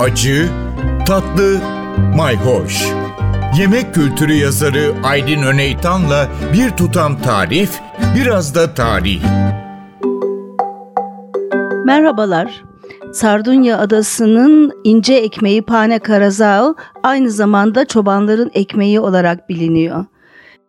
acı, tatlı, mayhoş. Yemek kültürü yazarı Aydın Öneytan'la bir tutam tarif, biraz da tarih. Merhabalar. Sardunya Adası'nın ince ekmeği pane karazao aynı zamanda çobanların ekmeği olarak biliniyor.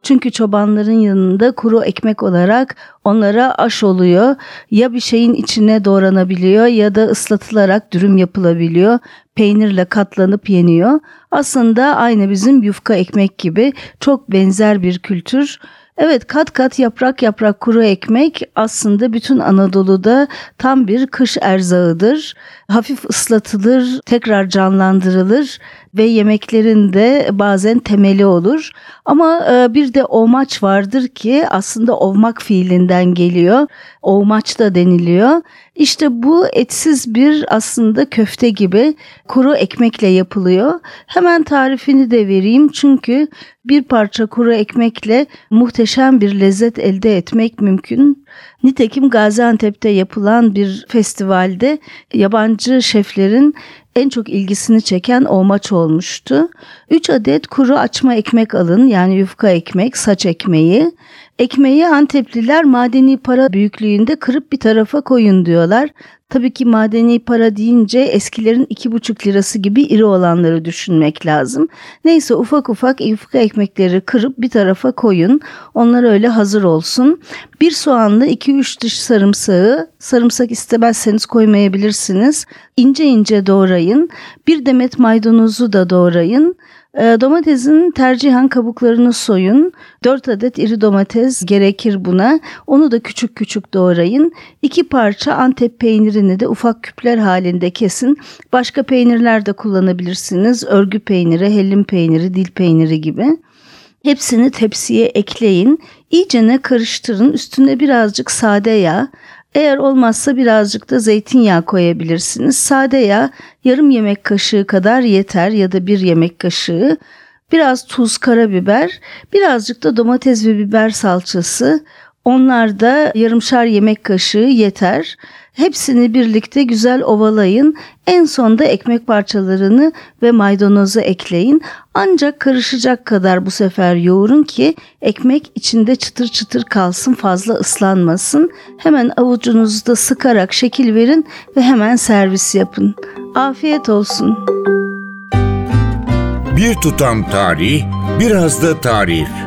Çünkü çobanların yanında kuru ekmek olarak onlara aş oluyor. Ya bir şeyin içine doğranabiliyor ya da ıslatılarak dürüm yapılabiliyor. Peynirle katlanıp yeniyor. Aslında aynı bizim yufka ekmek gibi çok benzer bir kültür. Evet kat kat yaprak yaprak kuru ekmek aslında bütün Anadolu'da tam bir kış erzağıdır. Hafif ıslatılır, tekrar canlandırılır ve yemeklerin de bazen temeli olur. Ama e, bir de ovmaç vardır ki aslında ovmak fiilinden geliyor. Ovmaç da deniliyor. İşte bu etsiz bir aslında köfte gibi kuru ekmekle yapılıyor. Hemen tarifini de vereyim çünkü bir parça kuru ekmekle muhteşem bir lezzet elde etmek mümkün. Nitekim Gaziantep'te yapılan bir festivalde yabancı şeflerin en çok ilgisini çeken o maç olmuştu. 3 adet kuru açma ekmek alın yani yufka ekmek, saç ekmeği. Ekmeği Antepliler madeni para büyüklüğünde kırıp bir tarafa koyun diyorlar. Tabii ki madeni para deyince eskilerin iki buçuk lirası gibi iri olanları düşünmek lazım. Neyse ufak ufak yufka ekmekleri kırıp bir tarafa koyun. Onlar öyle hazır olsun. Bir soğanla iki üç diş sarımsağı, sarımsak istemezseniz koymayabilirsiniz. İnce ince doğrayın. Bir demet maydanozu da doğrayın. Ee, domatesin tercihen kabuklarını soyun. 4 adet iri domates gerekir buna. Onu da küçük küçük doğrayın. 2 parça antep peynirini de ufak küpler halinde kesin. Başka peynirler de kullanabilirsiniz. Örgü peyniri, hellim peyniri, dil peyniri gibi. Hepsini tepsiye ekleyin. İyicene karıştırın. Üstüne birazcık sade yağ, eğer olmazsa birazcık da zeytinyağı koyabilirsiniz. Sade yağ yarım yemek kaşığı kadar yeter ya da bir yemek kaşığı. Biraz tuz, karabiber, birazcık da domates ve biber salçası. Onlar da yarımşar yemek kaşığı yeter. Hepsini birlikte güzel ovalayın. En sonda ekmek parçalarını ve maydanozu ekleyin. Ancak karışacak kadar bu sefer yoğurun ki ekmek içinde çıtır çıtır kalsın fazla ıslanmasın. Hemen avucunuzu da sıkarak şekil verin ve hemen servis yapın. Afiyet olsun. Bir tutam tarih, biraz da tarif.